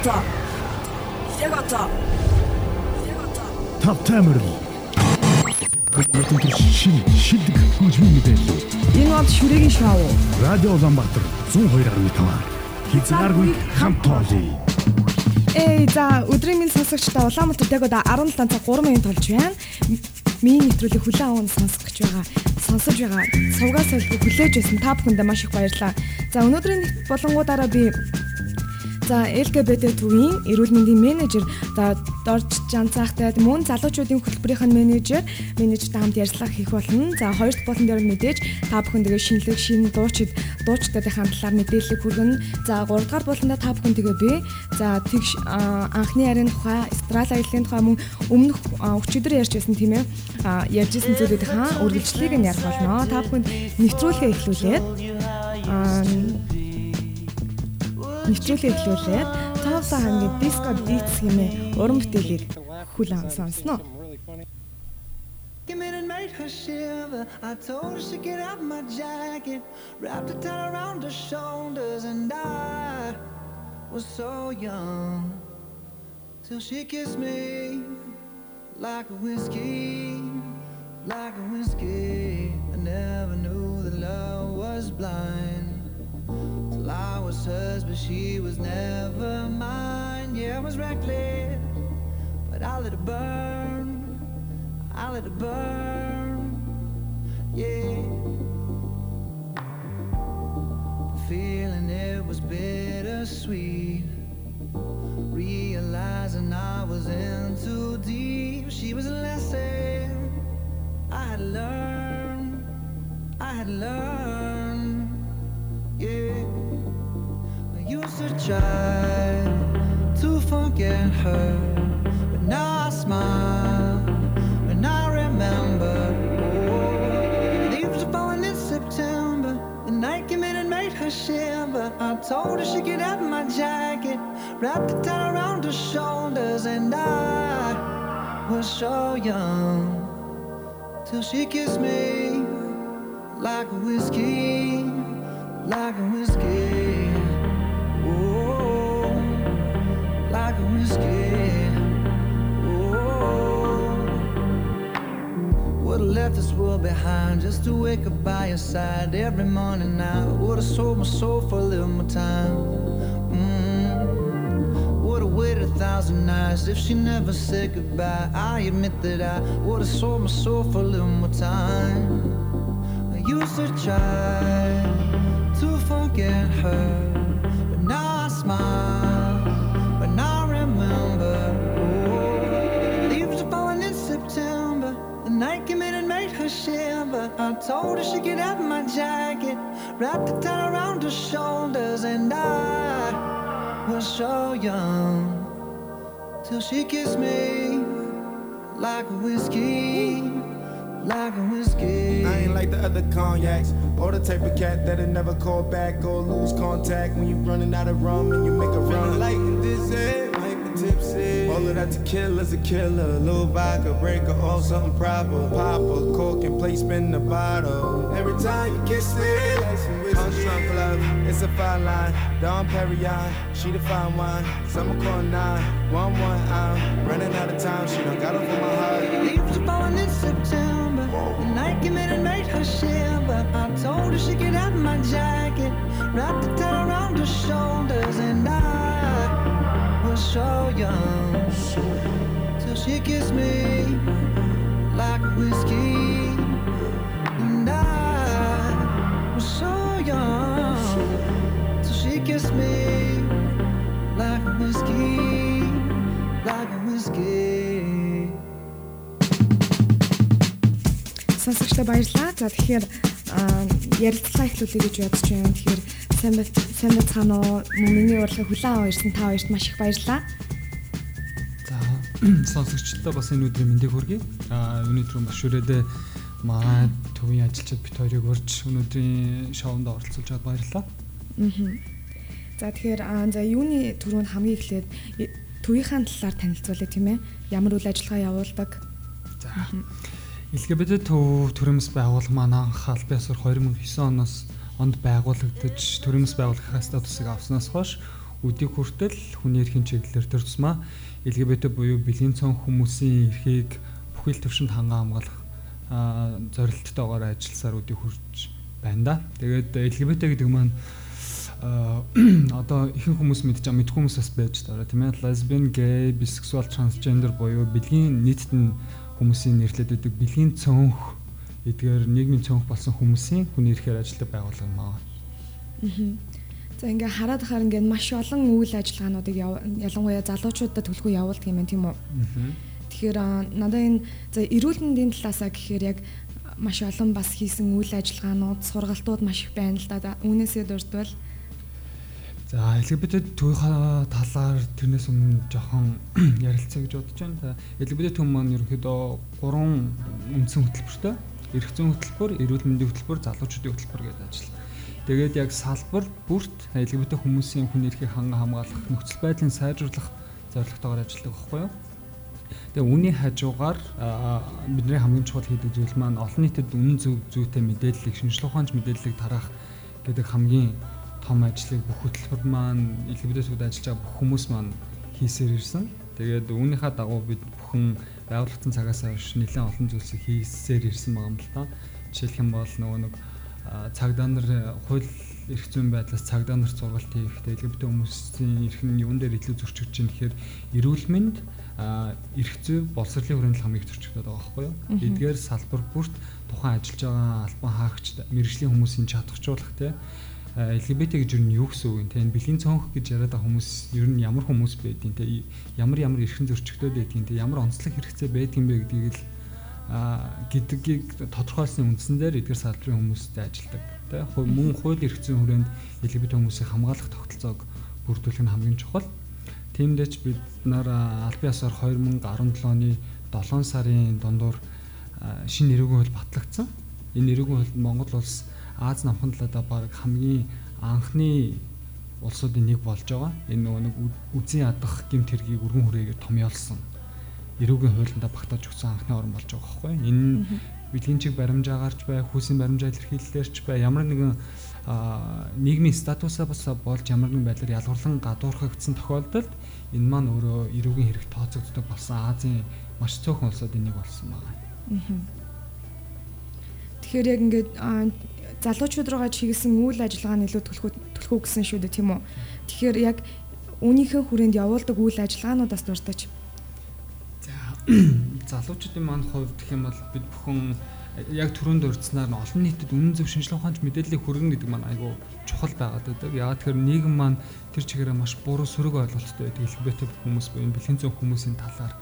одоо. Яг одоо. Тав таймер. Бүгд шин шилдэг хөгжмийн мэдээлэл. Энэ бол шүрэгийн шоу. Радио Улаанбаатар 102.5. Хязгааргүй хамт тоолъё. Эй за өдрийн минь сонсогчдоо Улаанбаатар яг одоо 17 цаг 3 минут болж байна. Миний нэвтрүүлэг хүлэн аван сонсох гэж байгаа. Сонсож байгаа. Сувгаас солигүй хүлээж байсан та бүхэндээ маш их баярлалаа. За өнөөдрийн болонгуудаараа би За LGBT төвийн эрүүл мэндийн менежер за Дорж Жанцаахтай мөн залуучуудын хөтөлбөрийн менежер менежертэй хамт ярилцлага хийх болно. За хоёрт болон дээр мэдээж та бүхэн тэгээ шинэлэг шинэ дуучид дуучдын талаар мэдээлэл хүргэнэ. За гуравдугаар болондоо та бүхэн тэгээ би за тэгш анхны ярийн тухай, эстрал аяллаа тухай мөн өмнөх өчигдөр ярьж байсан тийм ээ. Ярьж исэн зүйлүүдийн үргэлжлэлийг нь ярих болно. Та бүхэн нэвтрүүлгээ эхлүүлээд нэвтрүүлгээ эхлүүлээд Товса хамгийн диско дитс хэмээн уран бүтээлийг хүл ам сонсноо. made her shiver. I told her to get out my jacket, wrapped a towel around her shoulders, and I was so young till she kissed me like a whiskey, like a whiskey. I never knew that love was blind. Till I was hers, but she was never mine. Yeah, I was reckless, but I let it burn. I let it burn. Yeah. The feeling it was bittersweet. Realizing I was in too deep. She was a lesson I had learned. I had learned used to try to forget her, but now I smile when I remember. Oh, leaves are falling in September. The night came in and made her shiver. I told her she could have my jacket, wrapped the towel around her shoulders, and I was so young till she kissed me like whiskey like a whiskey. Left this world behind just to wake up by your side every morning. Would've sold my soul for a little more time. Mm. Would've waited a thousand nights if she never said goodbye. I admit that I would've sold my soul for a little more time. I used to try to forget her, told her she could have my jacket, wrapped it towel around her shoulders, and I was so young till she kissed me like a whiskey like a whiskey. I ain't like the other cognacs. Or the type of cat that'll never call back or lose contact when you're running out of rum and you make a run. Like this, eh? Might be All of that tequila's a killer. Little vodka, break her off something proper. Pop a cork and play spin the bottle. Every time you kiss it, like whiskey. Unstrung love, it's a fine line. Dom Perignon, she the fine wine. Summer call nine, one one. I'm running out of time. She done got over my heart. Leaves are falling in September. The night came in and made her shiver. I told her she could have my jacket, wrapped towel around her shoulders, and I was so young till she kissed me like whiskey, and I was so young till she kissed me like whiskey, like whiskey. Сонсогчдод баярлалаа. За тэгэхээр ярилцлага эхлүүлэе гэж бодож байна. Тэгэхээр сайн сайн байцгаана уу? Миний урлагийг хүлээн ирсэн та хоёрт маш их баярлалаа. Сонсогчдод бас энэ өдрийн мэндийг хүргэе. За өнөөдөр бас шүрээдээ маа төвийн ажилчид бит хоёрыг урьж өнөөдрийн шоунд оролцуулж байгаад баярлалаа. Аа. За тэгэхээр за юуны түрүүнд хамгийн эхлээд төвийнхаа талаар танилцуулъя тийм ээ. Ямар үйл ажиллагаа явуулдаг? За LGBT төв төрөмс байгууллага маань анх бие асар 2009 оноос онд байгуулагдаж төрөмс байгуулах статусыг авснаас хойш өдийг хүртэл хүний эрхийн чиглэлээр төр тусмаа LGBT буюу бэлгийн цон хүмүүсийн эрхийг бүхэл төвшөнд хангаа хамгаалах зорилттойгоор ажилласаар өдийг хүрч байна да. Тэгээд LGBT гэдэг маань одоо ихэнх хүмүүс мэдж байгаа мэдгүй хүмүүс бас байж байгаа тийм ээ. Lesbian, gay, bisexual, transgender буюу бэлгийн нийтэд нь хүмүүсийн нэрлэдэг байдаг бэлгийн цонх эдгээр нийгмийн цонх болсон хүмүүсийн хүний эрхээр ажилладаг байгууллага юм аа. За ингээ хараад хахаар ингээ маш олон үйл ажиллагаануудыг ялангуяа залуучуудад төлхөө явуулдаг юм байна тийм үү. Тэгэхээр надад энэ за эрүүл мэндийн талаасаа гэхээр яг маш олон бас хийсэн үйл ажиллагаанууд, сургалтууд маш их байна л да. Үүнээсээ дурдвал За LGBT түүхий талаар тэрнээс өмнө жоохон ярилцъя гэж бодож байна. LGBT түн маань ерөнхийдөө гурван үндсэн хөтөлбөртэй. Эрх зүйн хөтөлбөр, эрүүл мэндийн хөтөлбөр, залуучуудын хөтөлбөр гэдэг ажил. Тэгээд яг салбар бүрт LGBT хүмүүсийн хүн эрхийг ханган хамгаалах, нөхцөл байдлыг сайжруулах зорилготойгоор ажилладаг байхгүй юу? Тэгээ үүний хажуугаар бидний хамгийн чухал хийдэг зүйл маань олон нийтэд үнэн зөв зүйтэй мэдээллийг шинжилгээ ухаанч мэдээллийг тараах гэдэг хамгийн том ажлыг бүх хөтөлбөр маань LGBT-д ажиллаж байгаа бүх хүмүүс маань хийсээр ирсэн. Тэгээд үүнийхээ дагуу бид бүхэн байгуулагдсан цагаас хойш нэлээд олон зүйлсийг хийсээр ирсэн байгаа юм л та. Жишээлх юм бол нөгөө нэг цагдаа нар хууль эрх зүйн байдлаас цагдаа нарт сургалт хийх, LGBT хүмүүсийн эрх нь юун дээр илүү зөрчигдөж байна гэхээр эрүүл мэнд эрх зүй боловсролын хүрээнд хамгийн их зөрчигдөж байгаа байхгүй юу? Эдгээр салбар бүрт тухайн ажиллаж байгаа албан хаагч мэрэгжлийн хүмүүсийн чадахжуулах те LGBT гэж юу нь юу гэсэн үг юм те энэ бэлгийн цонх гэж яриад байгаа хүмүүс ер нь ямар хүмүүс байдгийг те ямар ямар эрхэн зөрчигдөд байдгийг те ямар онцлог хэрэгцээ байдгийг бэ гэдгийг л гэдгийг тодорхойлсон үндсэн дээр эдгээр салбарын хүмүүстэй ажилдаг те мөн хууль эрх зүйн хүрээнд LGBT хүмүүсийг хамгаалах тогтолцоог бүрдүүлэх нь хамгийн чухал. Тиймдээч бид нар албан ёсоор 2017 оны 7 сарын дундуур шинэ нэрүүгэн хууль батлагдсан. Энэ нэрүүгэн хуульд Монгол улс Аз намхан талаадаа баг хамгийн анхны улсуудын нэг болж байгаа. Энэ нөгөө нэг үзэн ядах гимт хэргийг өргөн хүрээгээр томьёолсон. Эрүүгийн хуулиндаа багтааж өгсөн анхны орн болж байгаа байхгүй. Энэ бэлгийн чиг баримжаагаарч бай, хүүсийн баримжаа илэрхийлэлээрч бай, ямар нэгэн нийгмийн статусаа бас болж ямар нэгэн байдлаар ялгарлан гадуурхагдсан тохиолдолд энэ маань өөрөө эрүүгийн хэрэг тооцогддог болсон Азийн маш цөөхөн улсуудын нэг болсон байна. Тэгэхээр яг ингээд залуучууд руугаа чиглэсэн үйл ажиллагаа нь илүү төлхөө гэсэн шүү дээ тийм үү. Тэгэхээр яг үүнийхээ хүрээнд явуулдаг үйл ажиллагаануудаас дуртаж. За залуучуудын маань хувьд гэх юм бол бид бүхэн яг түрүүнд урьдсанаар нь олон нийтэд үнэн зөв шинжилгээ ухаанч мэдээллийг хүргэн гэдэг маань айгүй чухал байгаад байдаг. Яагаад тэгэхээр нийгэм маань тэр чигээрээ маш буруу сөрөг ойлголттой байдаг. LGBT хүмүүс буюу бэлэн зүүн хүмүүсийн талаар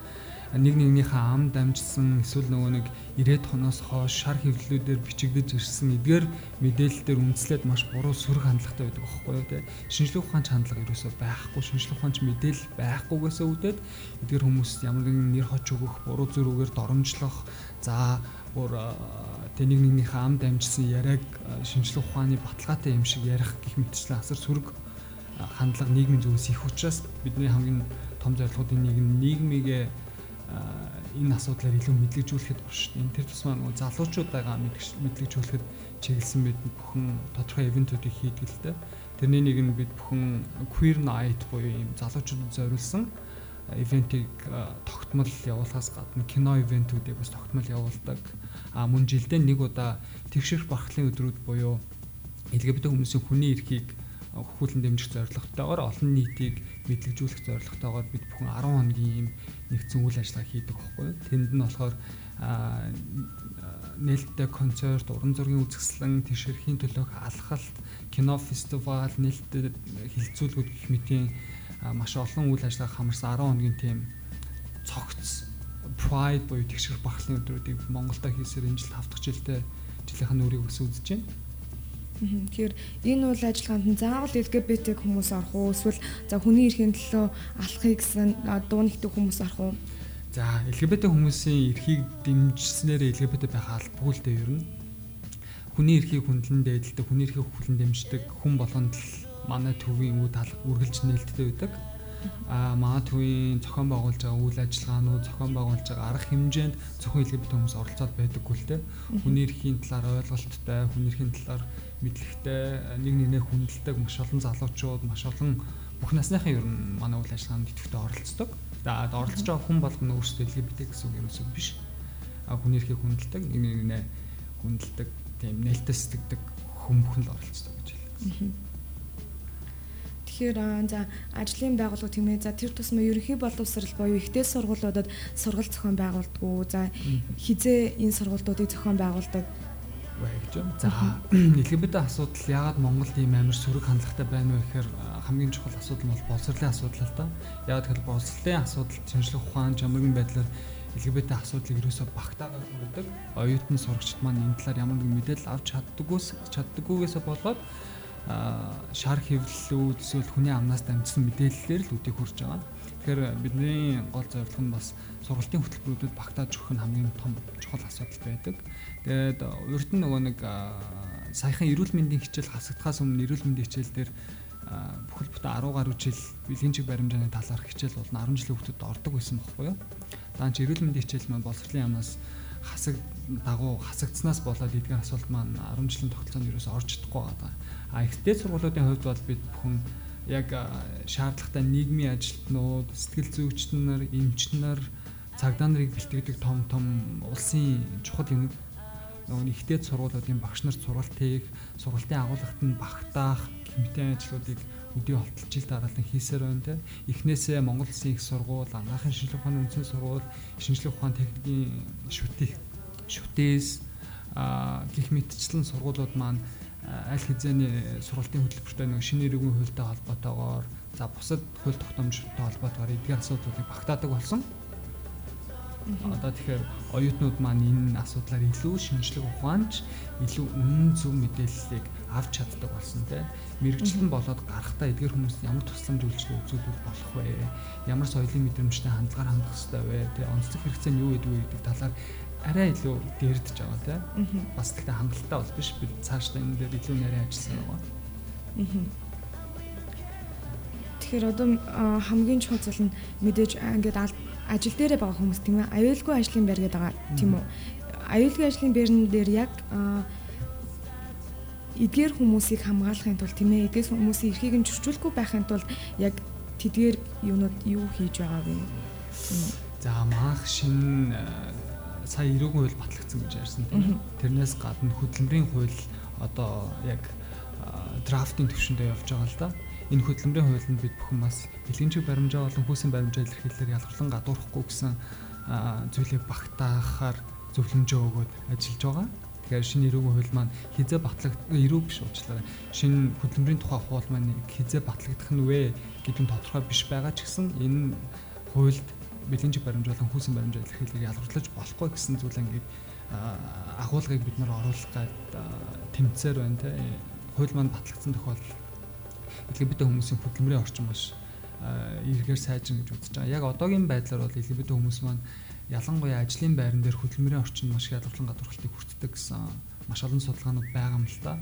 нэг нэгнийхээ ам дамжсан эсвэл нөгөө нэг 90-ад хоноос хойш шар хөвлөлүүдээр бичигдэж ирсэн эдгээр мэдээлэлээр үндэслээд маш буруу сөрөг хандлагатай байдаг аахгүй юу те шинжлэх ухаанч хандлага ерөөсөө байхгүй шинжлэх ухаанч мэдээлэл байхгүйгээсээ үүдээд эдгээр хүмүүс ямар нэгэн нэр хоч өгөх буруу зөрүүгээр доромжлох за бүр тэ нэг нэгнийхээ ам дамжсан яриаг шинжлэх ухааны баталгаатай юм шиг ярих гих мэтчлэн асар сөрөг хандлага нийгмийн зүгээс их учраас бидний хамгийн том зорилгоудын нэг нь нийгмигээ энэ асуудлаар илүү мэдлэгжүүлэхэд биш. Энэ тэр тусмаа нөгөө залуучуудаагаа мэдлэгжүүлэхэд чиглэсэн бид бүхэн тодорхой ивентүүдийг хийдэг л дээ. Тэрний нэг нь бид бүхэн queer night буюу ийм залуучуудад зориулсан ивентийг тогтмол явуулахаас гадна кино ивентүүдийг бас тогтмол явуулдаг. А мөн жилдээ нэг удаа тэгшэрх бархлын өдрүүд буюу LGBT хүмүүсийн хүний эрхийг хөхүүлэн дэмжих зорилготойгоор олон нийтийг мэдлэгжүүлэх зорилготойгоор бид бүхэн 10 хоногийн ийм нэгдсэн үйл ажиллагаа хийдэг байхгүй юу. Тэнд нь болохоор нээлттэй концерт, уран зургийн үзэсгэлэн, тэшэрхийн төлөөх алхалт, кино фестивал, нээлттэй хилцүүлгүүд гэх мэтийн маш олон үйл ажиллагаа хамарсан 10 хоногийн тийм цогц Pride буюу тэгшэр бахлын өдрүүдийг Монголда хийсээр энэ жил тавтах жилдээ жилийнхэн өөрийг бас үзэж байна. Тэгэхээр энэ үйл ажиллагаанд заавал LGBT хүмүүс орох уу? Эсвэл за хүний эрхийн төлөө алахыг гэсэн дуу нэгтэг хүмүүс орох уу? За LGBT хүмүүсийн эрхийг дэмжснээр LGBT байх албагүй л дээ ер нь. Хүний эрхийг хүндлэн дээдэлдэг, хүний эрхийг хүлэн дэмждэг хүн болгонд л манай төвийн үе тал үргэлж нээлттэй байдаг. А магадгүй зохион байгуулж байгаа үйл ажиллагаанууд зохион байгуулж байгаа арга хэмжээнд зөвхөн LGBT хүмүүс оролцоод байдаггүй л те хүний эрхийн талаар ойлголттой хүний эрхийн талаар мэдлэгтэй нэг нэгнээ хүндэлдэг маш олон залуучууд маш олон бүх насныхан ер нь манай үйл ажиллагаанд идэвхтэй оролцдог. За оролцож байгаа хүн болгоно өөрсдөө LGBT гэсэн үг ерөөсөө биш. А хүний эрхийг хүндэлдэг, нэг нэгнээ хүндэлдэг, тийм нээлттэй сэтгэдэг хүн бүхэн л оролцдог гэж хэлдэг. Тэгэхээр за ажлын байгууллага тийм ээ за тэр тусмаа ерөнхий боловсрал буюу ихтэй сургуулиудад сургалт зохион байгуулдаг. За хизээ энэ сургалтуудыг зохион байгуулдаг бай гэж байна. За LGBT асуудал яагаад Монголд ийм амар сөрөг хандлагатай байна вэ гэхээр хамгийн чухал асуудал нь бол боловсролын асуудал л да. Яагаад гэвэл боловсролын асуудал шинжлэх ухаан чамрын байдлаар LGBT асуудлыг ерөөсөө багтаагаад өгдөг. Оюутны сурагчид маань энэ талаар ямар нэгэн мэдээлэл авч чаддаггүйс чаддаггүйгээсээ болоод шар хэвлэлүүд эсвэл хүний амнаас дамжсан мэдээллээр л үдийг хүрч байгаа. Тэгэхээр бидний гол зорилго нь бас сургалтын хөтөлбөрүүдэд багтааж өгөх нь хамгийн том чухал асуудал байдаг. Тэгээд урд нь нөгөө нэг саяхан эрүүл мэндийн хичээл хасагдахаас өмнө эрүүл мэндийн хичээл дээр бүхэл бүтэн 10 гаруй жил бэлгийн чиг баримжааны талаарх хичээл бол 10 жилийн хүүхдэд ордог байсан байхгүй юу? Даанч эрүүл мэндийн хичээл маань боловсролын яамнаас хасаг дагуу хасагдсанаас болоод эдгээр асуулт маань 10 жилийн тогтолцоонд ерөөсөөр орж чадахгүй байгаа. А ихтэй сургуулиудын хувьд бол бид бүхэн яг шаардлагатай нийгмийн ажилтнууд, сэтгэл зүйчид нар, эмч нар, цагдаа нарыг бэлтгэдэг том том улсын чухал юм нөгөө ихтэй сургуулиудын багш нарт сургалт хийх, сургалтын агуулгад нь багтаах гэмтэн ажлуудыг өдөө холтолж ил дараалан хийсээр байна те. Эхнээсээ Монгол Улсын их сургууль, анхаахан шинжлэх ухааны үндэсний сургууль, шинжлэх ухааны техникийн шүтэх шүтээс гих мэтчлэн сургуулиуд маань аль хэзээний сургалтын хөтөлбөртэй нэг шинэ иргэн хуультай холбоотойгоор за бусад хууль тогтоомжтой холбоотойгоор эдгээр асуудлуудыг багтаадаг болсон. Одоо тэгэхээр оюутнууд маань энэ асуудлаар илүү шинжлэх ухаанч илүү үнэн зөв мэдээллийг авч чаддаг болсон тийм мэрэгчлэн болоод гарахтаа эдгээр хүмүүс ямар тусламж үйлчлэл үзүүлэх болох вэ? Ямар соёлын мэдрэмжтэй хандлагаар хандах хэрэгтэй вэ? Тэгээ онцлог хэрэгцээ нь юу гэдэг вэ гэдэг талаар арай илүү дэрдэж байгаа тийм. Бас тэгтээ хангалттай бол биш бид цаашдаа энэ дээр илүү нарийн ажилласан байгаа. Тэгэхээр одоо хамгийн чухал зүйл нь мэдээж ингээд ажил дээрээ байгаа хүмүүс тийм ээ аюулгүй ажлын байр гэдэг байгаа тийм үү? Аюулгүй ажлын байрн дээр яг эдгээр хүмүүсийг хамгаалахын тулд тийм ээ эдгээр хүмүүсийн эрхийг нь зөрчүүлэхгүй байхын тулд яг тэдгээр юунууд юу хийж байгаа вэ? За маах шин сая ирээгүй хууль батлагдсан гэж ярьсан тэрнээс гадна хөдөлмөрийн хууль одоо яг драфтын төвшөндөө явж байгаа л да энэ хөдөлмөрийн хуулинд бид бүхэн бас бэлгэнчиг баримжаа болон хүүсийн баримжаа илэрхийлэлээр ялгарлан гадуурхахгүй гэсэн зүйлийг багтаахаар зөвлөмжөө өгөөд ажиллаж байгаа. Тэгэхээр шинэ эрүүгийн хууль маань хизээ батлаг эрүү биш уучлаарай. Шинэ хөдөлмөрийн тухай хууль маань хизээ батлагдах нь вэ гэдэг нь тодорхой биш байгаа ч гэсэн энэ хуульд бэлгэнчиг баримжаа болон хүүсийн баримжаа илэрхийлэлээр ялгарлаж болохгүй гэсэн зүйл ингээд агуулгыг бид нар оруулах гад тэмцээр байна те. Хууль маань батлагдсан тохиолдолд LGBT хүмүүсийн хөдөлмөрийн орчин маш эргээр сайжрна гэж үзэж байгаа. Яг одоогийн байдлаар бол LGBT хүмүүс маань ялангуяа ажлын байран дээр хөдөлмөрийн орчин маш хялбарлан гадуурхалтыг хүртдэг гэсэн маш олон судалгаанууд байгаа юм л та.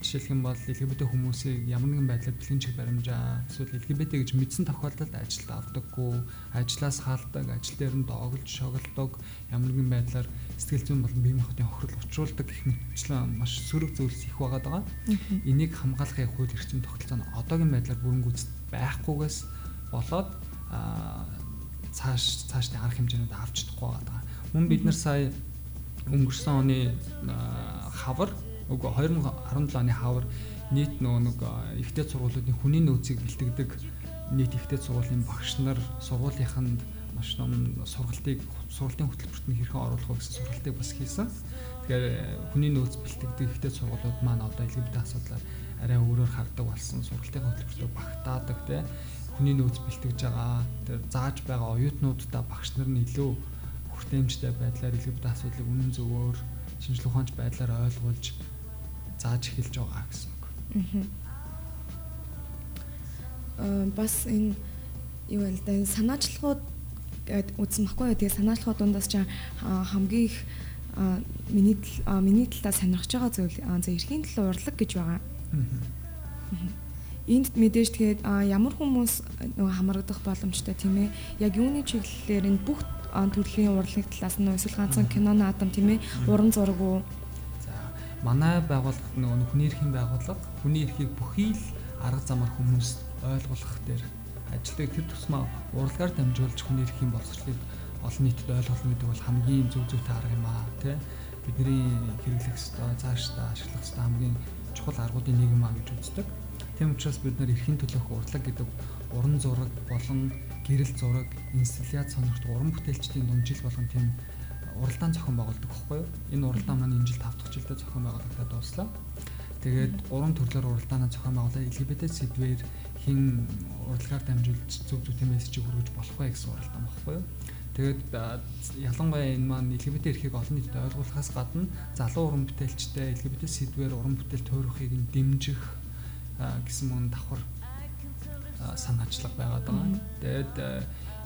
Жишээлх юм бол LGBT хүмүүсийг ямар нэгэн байдлаар бэлгийн чиг баримжаа эсвэл LGBT гэж мэдсэн тохиолдолд ажилд авдаггүй, ажлаас хаалдаг, ажил дээр нь доогдож шоглдог, ямар нэгэн байдлаар сэтгэл зүйн болон биеийн хотын хохирол учруулдаг гэх мэтчлэн маш сөрөг зүйлс их байгаа даа. Энийг хамгаалахын хууль эрхцэн тогтолцоо нь одоогийн байдлаар бүрэнгүйц байхгүйгээс болоод цааш цаашдын арга хэмжээнүүд авч чадахгүй байгаа. Мөн бид нар сая өнгөрсөн оны хавар Үгүй 2017 оны хавар нийт нөгөө нэг ихтэй сургуулиудын хүний нөөцийг бэлтгэдэг нийт ихтэй сургуулийн багш нар сургуулийнханд маш том сургалтыг сургалтын хөтөлбөрт нь хэрхэн оруулах вэ гэсэн сургалтыг бас хийсэн. Тэгэхээр хүний нөөц бэлтгэдэг ихтэй сургуулиуд маань одоо LGBT асуудлаар арай өөрөөр хардаг болсон. Сургалтын хөтөлбөртөө багтаадаг те хүний нөөц бэлтгэж байгаа. Тэр зааж байгаа оюутнуудаа багш нар нь илүү хүртээмжтэй байдлаар LGBT асуудлыг үнэн зөвөөр шинжлэх ухаанч байдлаар ойлгуулж зааж эхэлж байгаа гэсэн үг. Аа бас энэ юу вэ энэ санаачлагууд үзсэн баггүй. Тэгээ санаачлагууд дундаас ч хамгийн их миний миний талаа сонирхож байгаа зүйл за эрхийн төлөө урлаг гэж байгаа. Энд мэдээж тэгээд ямар хүмүүс нөгөө хамрагдах боломжтой тийм ээ. Яг юуны чиглэлээр энэ бүх төрлийн урлагийн талаас нь эсвэл ганцхан киноны адам тийм ээ. Уран зураг уу манай байгууллагт нөгөө хүний эрхийн байгууллага хүний эрхийг бүхий л арга замаар хүмүүст ойлгуулах дээр ажилладаг тэр тусмаа уралгаар дамжуулж хүний эрхийн боловсролыг олон нийтэд ойлгуулна гэдэг бол хамгийн зөв зөвтэй арга юм аа тий бидний хэрэглэх ёстой цаашдаа ашиглах ёстой хамгийн чухал аргуудын нэг юм аа гэж үздэг. Тийм учраас бид нар эрхийн төлөөх урлаг гэдэг уран зураг болон гэрэл зураг, инсталляц сонирхт уран бүтээлчдийн дунд жил болгон тийм уралдаан зохион байгуулдаг байхгүй юу? Энэ уралдаан маань энэ жил 5 дахь жилдээ зохион байгуулагдаад дуслаа. Тэгээд уран төрлөөр уралдаанаа зохион байгуулаад LGBT сэдвээр хин урлагаар дамжуулж зөв зөв мессежийг хүргэж болох вэ гэсэн уралдаан багхгүй юу? Тэгээд ялангуяа энэ маань LGBT эрхийг олон нийтэд ойлгуулахаас гадна залуу уран бүтээлчтэй LGBT сэдвээр уран бүтээл туурахыг нь дэмжих гэсэн мөн давхар санаачлага байгаад байгаа. Тэгээд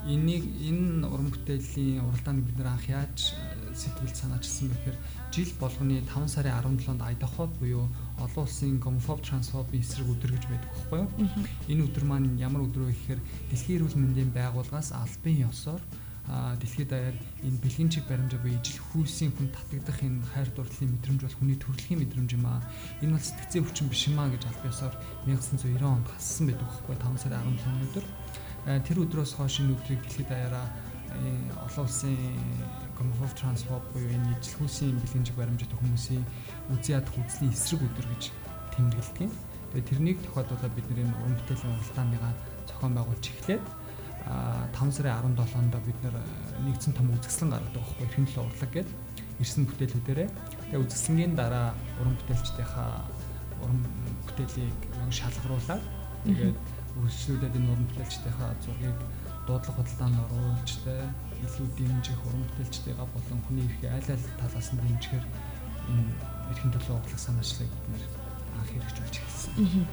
энийг энэ уран бүтээлийн уралдааныг бид нэр анх яаж сэтгэлд санаачилсан бэхээр жил болгоны 5 сарын 17-нд Айдахо буюу олон улсын гомофоб трансфобийн эсрэг өдөр гэж байдаг байхгүй юу? Энэ өдөр маань ямар өдөр вэ гэхээр Дэлхийн эрүүл мэндийн байгууллагаас албан ёсоор дэлхийд даяар энэ бэлгийн чиг баримжаа буюу ижил хүйсийн хүн татагдах энэ хайр дурлалын мэдрэмж бол хүний төрөлхийн мэдрэмж юм аа. Энэ бол сэтгцийн өвчин биш юм аа гэж албан ёсоор 1990 онд хассан байдаг байхгүй 5 сарын 17 өдөр. Тэр өдрөөс хойш энэ өдрийг дэлхийд даяараа олон улсын гомофоб трансфоб буюу энэ ижилхүүсийн бэлгийн чиг баримжаатай хүмүүсийн үзий ядах үзлийн эсрэг өдөр гэж тэмдэглэдэг. Тэгээ тэрнийг тохиолдуулаад бид нэр уран бүтээлийн уралдааныгаа зохион байгуулж эхлээд 5 сарын 17-нд бид нэгдсэн том үзэсгэлэн гаргадаг байхгүй эрхэн төлөө урлаг гээд ирсэн бүтээлүүдээрээ тэгээ үзэсгэлэнгийн дараа уран бүтээлчдийнхаа уран бүтээлийг шалгаруулад тэгээд үргэлжлүүлээд энэ уран бүтээлчдийнхаа зургийг дуудлага худалдаанд оруулж тэ илүү дэмжих уран бүтээлчдийгээ болон хүний эрхээ аль аль талаас нь дэмжихээр энэ эрхийн төлөө урлаг санаачлалыг бид нэр анх хэрэгжүүлж эхэлсэн.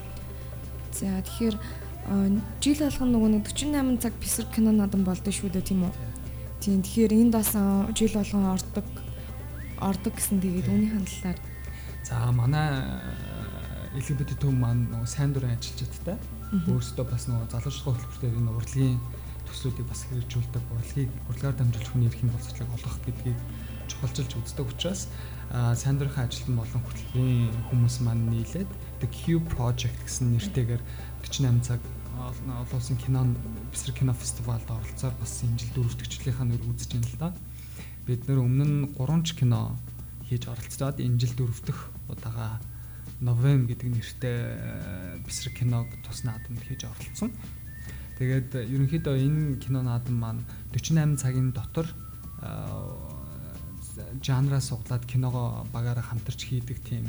За тэгэхээр жил болгоно нөгөө нэг 48 цаг бисер кино надан болдсон шүү дээ тийм үү? Тийм тэгэхээр энд бас жил болгон ордог ордог гэсэн тэгээд үүний хандлалаар за манай LGBT төв маань нөгөө сайн дурын ажилчдтай өөрсдөө бас нөгөө залуучдын хөтөлбөртөө энэ урлагийн төслүүдийг бас хэрэгжүүлдэг урлагийг урлагаар дамжуулж хүний эрхийн боловсролыг олгох гэдгийг чухалчилж үздэг учраас сайн дурынхаа ажилтан болон хөтөлбөрийн хүмүүс маань нийлээд The Q Project гэсэн нэртэйгээр 48 цаг олон улсын кино бисрэг кино фестивалд оролцоод бас энэ жил дөрөвдөгчлийнхаа нэр үзэж байна л да. Бид нэр өмнө нь 3 ч кино хийж оролцоод энэ жил дөрөвдөх удаага Новем гэдэг нэртэй бисрэг киног тус наадамд хийж оролцсон. Тэгээд ерөнхийдөө энэ кино наадам маань 48 цагийн дотор жанраа суглаад киногоо багаараа хамтарч хийдэг тийм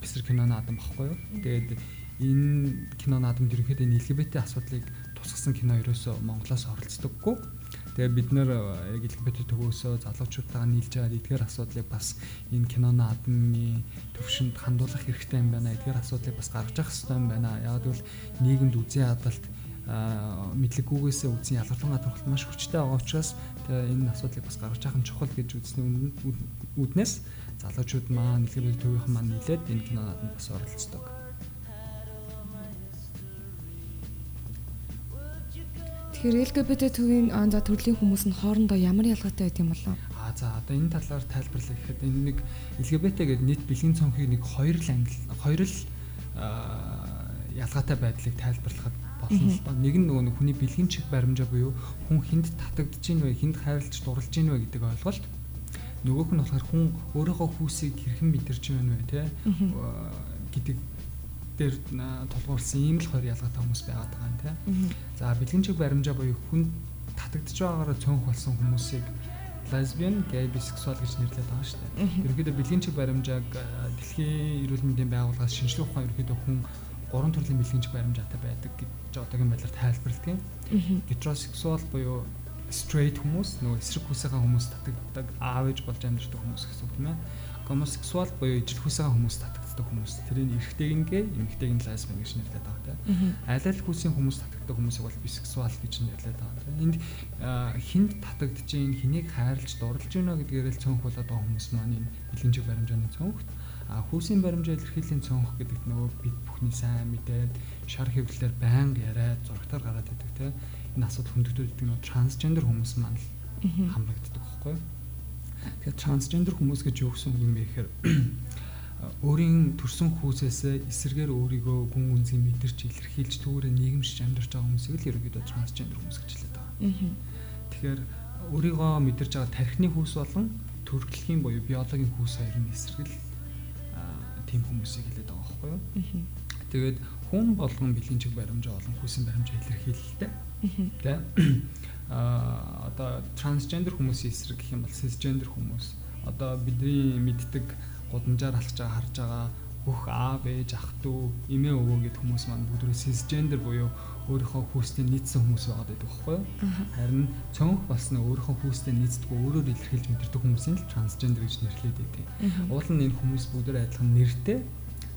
бисрэг кино наадам багхгүй юу. Тэгээд энэ кино наадамд ерөнхийдөө LGBT асуудлыг тусгасан кино ерөөсөө Монголоос оролцдоггүй. Тэгээ бид нэр яг LGBT төгөөсөө залуучуудтайгаа нийлж байгаа эдгээр асуудлыг бас энэ кино наадмын төвшөнд хандуулах хэрэгтэй юм байна. Эдгээр асуудлыг бас гаргаж явах хэрэгтэй юм байна. Яг л нийгэмд үзэн хадалт мэдлэггүйгээсээ үзэн ялгарлангаа төрөлт маш хүчтэй байгаа учраас энэ асуудлыг бас гаргаж явах нь чухал гэж үзсэн үднээс залуучууд маань LGBT төвийнхэн маань нийлээд энэ кино наадамд бас оролцдог. Тэгэхээр LGBT төвийн за төрлийн хүмүүс нь хоорондоо ямар ялгаатай байд юм болов? А за одоо энэ талаар тайлбарлах гэхэд энэ нэг LGBT гэдэг нийт бэлгийн цонхыг нэг хоёр л англи хоёр л ялгаатай байдлыг тайлбарлахад болно л доо. Нэг нь нөгөө хүний бэлгийн чиг баримжаа буюу хүн хүнд татагдж гин вэ, хүнд хайрлаж дурлж гин вэ гэдэг ойлголт. Нөгөөх нь болохоор хүн өөрийнхөө хүүсийг хэрхэн мэдэрч байна вэ, тэ гэдэг дээр тулгуурласан ийм л хоёр ялгаатай хүмүүс байгаад байгаа юм тийм. За бэлгэн чиг баримжаа буюу хүн татагдж байгаагаар цонх болсон хүмүүсийг лесбиан, гей, бисексуал гэж нэрлэдэг байгаа шүү дээ. Ерөнхийдөө бэлгийн чиг баримжааг дэлхийн эрүүл мэндийн байгууллагаас шинжлэх ухаан ерөнхийдөө хүн гурван төрлийн бэлгийн чиг баримжаатай байдаг гэж одоогийн байдлаар тайлбарладаг. Гетеросексуал буюу straight хүмүүс нөгөө эсрэг хүсээхэн хүмүүс татагддаг аав ээж болж амьдардаг хүмүүс гэсэн үг тийм ээ. Гомосексуал буюу ижил хүсээхэн хүмүүс татагддаг татдаг хүмүүс. Тэрийг эрэгтэйг нь гээ, эмэгтэйг нь лесбиан гэж нэрлэдэг байгаа тийм. Аль аль хүсийн хүмүүс татдаг хүмүүсийг бол бисексуал гэж нэрлэдэг байгаа тийм. Энд хинд татагдж гин, хэнийг хайрлж, дурлж гинэ гэдгээр л цөөнх болоод байгаа хүмүүс маань энэ бэлэн чиг баримжааны цөөнхт а хүүсийн баримжаа илэрхийллийн цөөнх гэдэг нөгөө бид бүхний сайн мэдээд шар хэвлэлээр байнга яриад зурагтаар гараад идэг тийм. Энэ асуудал хөндөгдөд идэг нөгөө трансгендер хүмүүс маань л хамрагддаг байхгүй? Тэгэхээр трансгендер хүмүүс гэж юу гэсэн үг юм бэ гэхээр өөрийн төрсөн хүүсээс эсэргээр өөрийгөө гүн гүнзгий мэдэрч илэрхийлж түүрээ нийгэмшиж амьдарч байгаа хүмүүсийг л ерөөдөө трансгендер хүмүүс гэж хэлээд байгаа. Тэгэхээр өөрийгөө мэдэрч байгаа тархины хүүс болон төрөлхийн буюу биологийн хүүс хоёр нь эсрэгэл тийм хүмүүсийг хэлээд байгаа байхгүй юу? Тэгээд хүн болгон бэлгийн чиг баримжаа олон хүүсийн баримжаа илэрхийлэлтэй. Тэ? Аа одоо трансгендер хүмүүсийн эсрэг гэх юм бол сисгендер хүмүүс одоо бидний мэддэг гудамжаар алхаж байгаа харж байгаа бүх аав ээж ах トゥ эмээ өвөө гэд хүмүүс маань бүгд сисгендер буюу өөрийнхөө хүүстэй нийцсэн хүмүүс байгаа гэдэг байхгүй юу? Харин цонх болсноо өөрийнхөө хүүстэй нийцдэггүй өөрөөр илэрхийлж мэдэрдэг хүмүүсийн л трансгендер гэж нэрлэдэг байдаг. Уул нь энэ хүмүүс бүгд адилхан нэртэй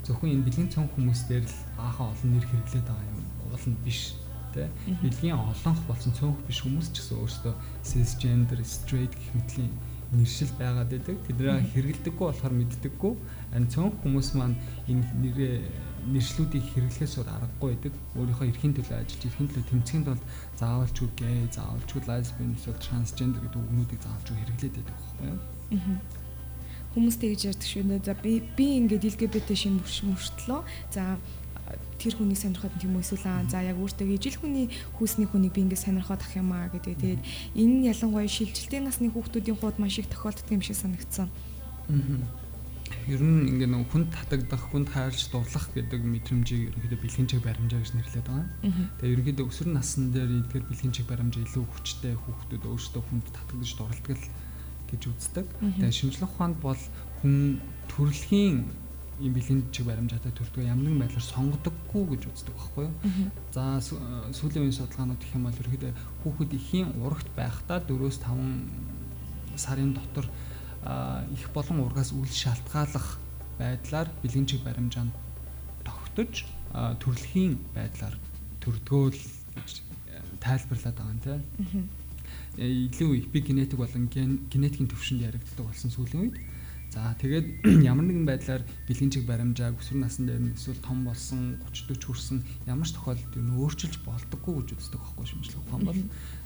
зөвхөн энэ бэлгийн цонх хүмүүстээр л баахан олон нэр хэрэглээд байгаа юм. Уул нь биш тэ бэлгийн олонх болсон цонх биш хүмүүс ч гэсэн өөрсдөө cisgender, straight гэх мэтлийн нэршил байгаад байдаг. Тэднийг хэрэгэлдэггүй болохоор мэддэггүй. Харин цөөнх хүмүүс маань энэ нэрээ нэршлүүдийг хэрэглэхээс өөр аргагүй байдаг. Өөрийнхөө эрхийн төлөө ажиллаж, эрхийн төлөө тэмцэхэд бол заавалчгүй гей, заавалчгүй лесбиан, эсвэл трансгендер гэдэг үгнүүдийг заавалчгүй хэрэглээд байдаг байхгүй юу? Аа хүмүүс тэгж ярьдаг шүү нэ. За би би ингээд LGBT шин мөртлөө за тэр хүнийг сонирхоод тийм эсвэл аа за яг өөртөө ижил хүний хүүсний хүнийг би ингээд сонирхоод ах юм аа гэдэг. Тэгээд энэ нь ялангуяа шилжилтийн насны хүүхдүүдийн хувьд маш их тохиолддог юм шиг санагдсан. Аа. Ер нь ингээд нэг хүнд татагдах, хүнд хайрлж дурлах гэдэг мэдрэмжийг ерөнхийдөө бэлгийн чиг баримжаа гэж нэрлэдэг байгаа. Тэгээ ерөнхийдөө өсвөр насны дээр эдгээр бэлгийн чиг баримжаа илүү хүчтэй хүүхдүүд өөрсдөө хүнд татагдж дурлдаг гэж үздэг. Тэгээ шинжлэх ухаанд бол хүн төрөлхийн ийм бэлэн чиг баримжаатай төрдөг ямар нэгэн байдлаар сонгодоггүй гэж үздэг байхгүй юу. За сүүлийн үеийн судалгаанууд гэх юм бол ерөөдөө хүүхэд ихийн урагт байхдаа 4-5 сарын дотор их болон ургаас үл шалтгааллах байдлаар бэлэн чиг баримжаанд тогтож төрөлхийн байдлаар төрдгөө л гэж тайлбарлаад байгаа юм тийм. Илүү эпигенетик болон генетикийн төвшөнд яригддаг болсон сүүлийн үед За тэгээд ямар нэгэн байдлаар бэлгийн чиг баримжааг өсвөр насны дээр нь эсвэл том болсон 30 40 хүрсэн ямар ч тохиолдолд юу өөрчилж болдоггүй гэж үздэг байхгүй шимжлэх ухаан бол.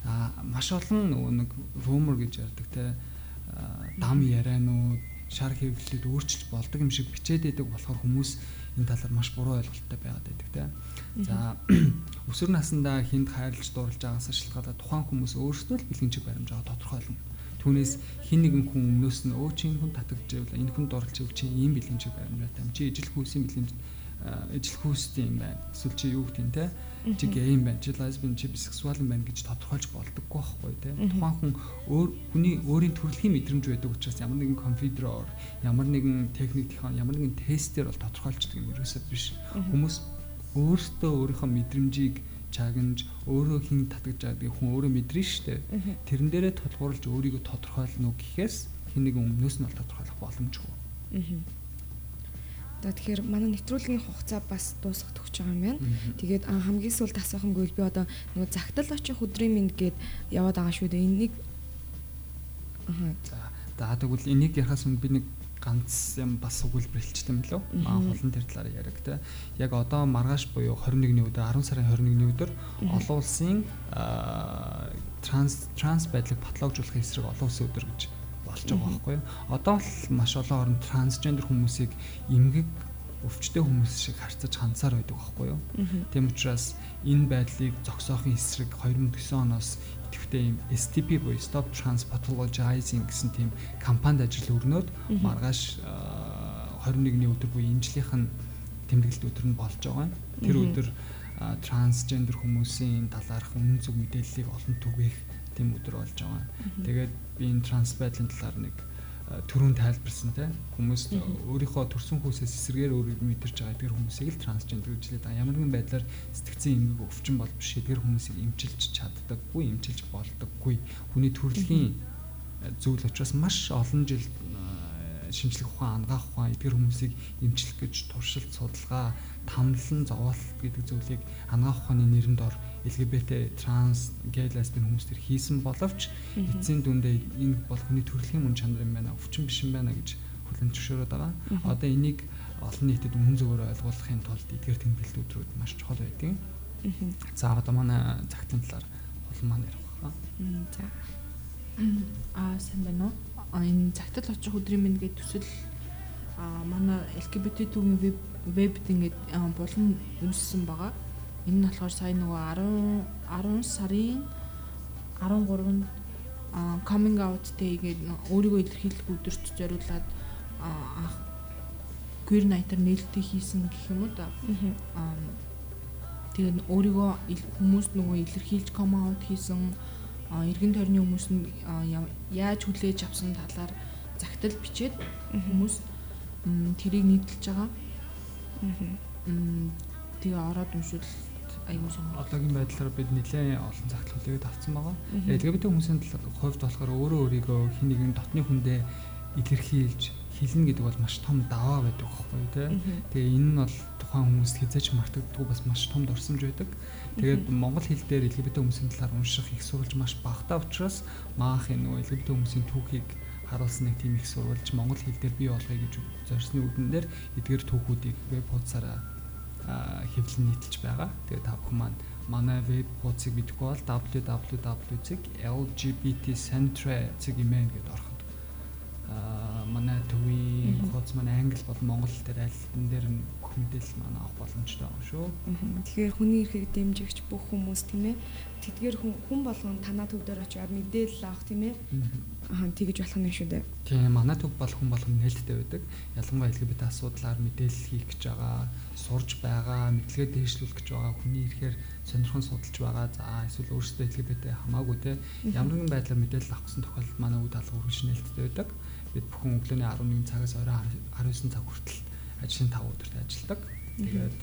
А маш олон нөгөө нэг rumor гэж ярьдаг те. Дам ярианууд шар хэвлэлүүд өөрчилж болдог юм шиг бичээд байдаг болохоор хүмүүс энэ талаар маш буруу ойлголттой байгаад байдаг те. За өсвөр насндаа хинд хайрлаж дурлж байгаас шалтгаалаад тухайн хүмүүс өөрсдөө л бэлгийн чиг баримжаа тодорхойлно Түүнээс хин нэгэн хүн өмнөөс нь өө чи энэ хүн татагдж байвал энэ хүн дурлж байвал чи ийм бэлэн чиг баримжаатай юм. Чи ижил хүүсийн бэлэн ижил хүүстэй юм байна. Эсвэл чи юу гэдэг юм те? Чи гей юм байна. Чи лесбиан чи бисексуал юм байна гэж тодорхойлж болдоггүй байхгүй те. Тухайн хүн өөр хүний өөрийн төрөлхийн мэдрэмж байдаг учраас ямар нэгэн компьютероор ямар нэгэн техник ямар нэгэн тестээр бол тодорхойлждаг юм ерөөсөө биш. Хүмүүс өөртөө өөрийнхөө мэдрэмжийг чагнаж өөрөө хин татгаж байгаа хүн өөрөө шүү дээ. Тэрэн дээрээ тулгуурлаж өөрийгөө тодорхойлно гэхээс хин нэг өмнөөс нь бол тодорхойлох боломжгүй. За тэгэхээр манай нэвтрүүлгийн хугацаа бас дуусах төгсөж байгаа юм байна. Тэгээд хамгийн сүүлд асуухангүй би одоо нөгөө загтал очих өдрийн мэд гээд яваад байгаа шүү дээ. Энийг Аа. За тэгвэл энийг ярахаас өмнө би нэг ганц юм бас өгүүлбэр хэлчихсэн лөө. Аа хулан тэр талаар яриаг те. Яг одоо маргааш буюу 21-ний өдөр 10 сарын 21-ний өдөр олон улсын транс транс байдлыг патологжуулахын эсрэг олон улсын өдөр гэж болж байгаа байхгүй юу. Одоо л маш олон орнд трансгендер хүмүүсийг эмгэг өвчтөе хүмүүс шиг харьцаж хандсаар байдаг байхгүй юу. Тийм учраас энэ байдлыг зогсоохын эсрэг 2009 оноос идэвхтэй юм STP буюу Stop Trans Pathologizing гэсэн тийм кампанид ажил өрнөд маргааш 21-ний өдөр буюу энэ жилийнх нь тэмдэглэлт өдөр нь болж байгаа. Тэр өдөр трансгендер хүмүүсийн талаарх үнэн зөв мэдээллийг олон түгээх тийм өдөр болж байгаа. Тэгээд би энэ транс байдлын талаар нэг төрүн тайлбарсан те хүмүүс өөрийнхөө төрсөн хүүсээс эсэргээр өөрийг мэдэрч байгаа эдгээр хүмүүсийг л трансгендер гэж хэлээд. Ямар нэгэн байдлаар сэтгцэн эмгэг өвчин бол биш эдгээр хүмүүсийг эмчилж чаддаггүй, эмчилж болдоггүй. Хүний төрөлхийн зүйл учраас маш олон жил шинжлэх ухаан, ангаах ухаан эдгээр хүмүүсийг эмчлэх гэж туршилт судалгаа, тамлан зовоолт гэдэг зүйлийг ангаах ухааны нэрэнд ор LGBT транс гей лесбиан хүмүүс төр хийсэн боловч эцсийн дүндээ энэ бол хүний төрөлхийн мөн чанар юм байна өвчин биш юм байна гэж хүлэн зөвшөөрөд байгаа. Одоо энийг олон нийтэд үнэн зөвөөр ойлгуулахын тулд эдгээр тэмдэглэлт өдрүүд маш чухал байдаг. За одоо манай цагтын талаар олон маань ярих байна. За. Аа сайн байна уу? Энэ цагтл очих өдрийн минь гэдэг төсөл а манай LGBT түүгийн веб вебд ингээд булан үүссэн байгаа. Энэ нь болохоор сая нөгөө 10 10 сарын 13-нд coming out day-гээд өөрийгөө илэрхийлэх өдөрт зориулаад анх queer night-аар нээлттэй хийсэн гэх юм уу да. Тэгээд өөрийгөө хүмүүст нөгөө илэрхийлж come out хийсэн эргэн тойрны хүмүүс нь яаж хүлээж авсан талаар загтал бичээд хүмүүс тэрийг нийтэлж байгаа. Тэгээ ороод уншвал аюул сон. Одоогийн байдлаар бид нэлээд олон хүлээгээд авсан байгаа. LGBT хүмүүсийн хувьд болохоор өөрөө өөрийгөө хин нэгэн дотны хүндээ илэрхийлж хэлнэ гэдэг бол маш том даваа байдаг байхгүй тий. Тэгээ энэ нь бол тухайн хүмүүст хязгаарч мартагддаг бас маш том дурсамж байдаг. Тэгээд монгол хэл дээр LGBT хүмүүсийн талаар унших их сурвалж маш багтаа учраас маах энэ нөгөө LGBT хүмүүсийн түүхийг харуулсан нэг тийм их сурвалж монгол хэл дээр бий болгоё гэж зорьсны үдэн дээр эдгээр түүхүүдийг веб хуудасаараа хэвлэн нийтэлж байгаа. Тэгээд та бүхэн маань манай веб хуудсыг бидэхгүй бол www.lgbtcentre.cgmail гэдээ ороход аа манай төвийн хуудас маань англи болон монгол дээр аль энэ дээр нь бүх мэдээлэл маань авах боломжтой байгаа шүү. Тэгэхээр хүний эрхийг дэмжигч бүх хүмүүс тийм ээ. Тэдгээр хүн болгон танаа төв дээр очиод мэдээлэл авах тийм ээ Аа тэгэж болох нь шүү дээ. Тийм манай төв бол хүн болгон нээлттэй байдаг. Ялангуяа LGBT асуудлаар мэдээлэл хийх гэж байгаа, сурж байгаа, мэдлэгээ дээшлүүлэх гэж байгаа хүний ихээр сонирхон судалж байгаа. За эсвэл өөрсдөө LGBT хамаагүй те ямар нэгэн байдлаар мэдээлэл авах гэсэн тохиолдолд манай үе даалгавар үргэлж нээлттэй байдаг. Бид бүхэн өглөөний 11 цагаас оройн 19 цаг хүртэл ажлын 5 өдөрт ажилладаг. Тэгээд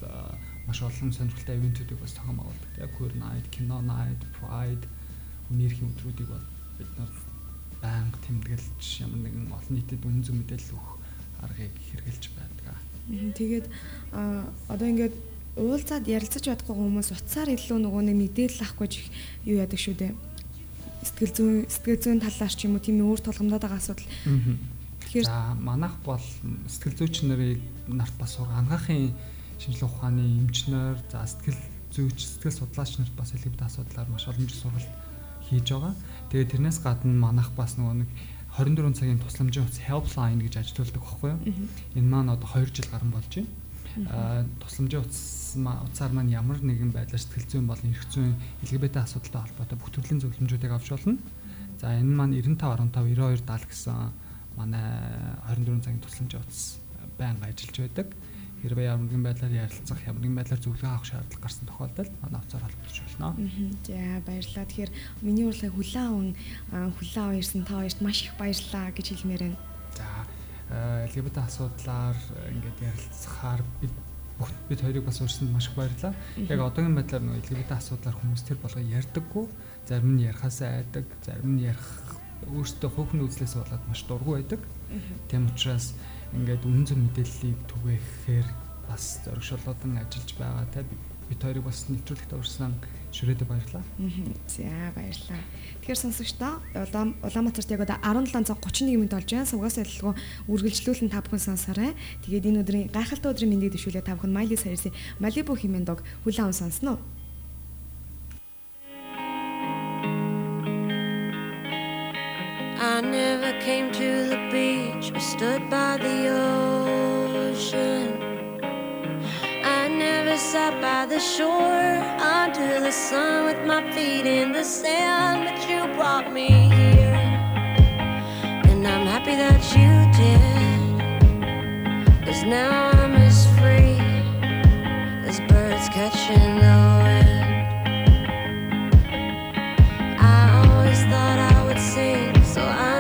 маш олон сонирхолтой ивентүүдийг бас зохион байгуулдаг. Яг queer night, кино night, pride, хүний эрхийн өдрүүдийг бол бид нар байнга тэмдэглэж ямар нэгэн олон нийтэд үнэн зөв мэдээлэл өгөх аргыг хэрэгжилж байдаг. Тэгээд одоо ингээд уулзаад ярилцаж чадахгүй хүмүүс утсаар илүү нөгөө нэг мэдээлэл авахгүй юу яадаг шүү дээ. Сэтгэл зүйн сэтгэл зүйн талаар ч юм уу тийм өөр тулгамдаад байгаа асуудал. Тэгэхээр за манайх бол сэтгэл зүйч нарыг нарт бас ангаахын шинжилгээ ухааны эмчнэр за сэтгэл зүйч сэтгэл судлаач нарт бас элемент асуудлаар маш олон жил сургалт хийж байгаа. Тэгээд тэрнээс гадна манайх бас нөгөө нэг 24 цагийн тусламжийн утас helpline гэж ажилуулдаг байхгүй юу? Энэ маань одоо 2 жил гарсан болж байна. Тусламжийн утас утсаар маань ямар нэгэн байдлаар сэтгэл зүйн болон эрх зүйн LGBT асуудалтай холбоотой бүх төрлийн зөвлөмжүүдийг авч болно. За энэ маань 95 15 92 70 гэсэн манай 24 цагийн тусламжийн утас байнга ажиллаж байдаг хэрвээ ямар нэгэн байдлаар ярилцах, ямар нэгэн байдлаар зөвлөгөө авах шаардлага гарсан тохиолдолд манай уцаар холбогдож болно. За баярлалаа. Тэгэхээр миний урлагийг хүлээн аван хүлээн аван ирсэн та хоёрт маш их баярлалаа гэж хэлмээр байна. За LGBT асуудлаар ингээд ярилцахаар бид бүх бид хоёрыг бас урьсанд маш их баярлалаа. Яг одоогийн байдлаар нөгөө LGBT асуудлаар хүмүүс тэр болго ярьдаггүй, зарим нь ярихаасаа айдаг, зарим нь ярих өөртөө хөөхн үзлээс болоод маш дургу байдаг. Тийм учраас ингээд үнэн зөв мэдээллийг түгээхээр бас зоригшолоодан ажиллаж байгаа те бид хоёрыг бас нэвтрүүлэгт урьсан шүрээдэ баярлаа. За баярлаа. Тэгэхээр сонсогчдоо Улаанбаатарт яг одоо 17:31 минут болж байна. Сувгаас адилгүй үргэлжлүүлэн та бүхэн сонсоорой. Тэгээд энэ өдрийн гайхалтай өдрийн мэндийг дэвшүүлээ та бүхэн Майли Сарисын Малибу хэмээн дог хүлээн аван сонсноо. I never came to the beach or stood by the ocean. Sat by the shore under the sun with my feet in the sand, but you brought me here. And I'm happy that you did. Cause now I'm as free as birds catching the wind. I always thought I would sing so I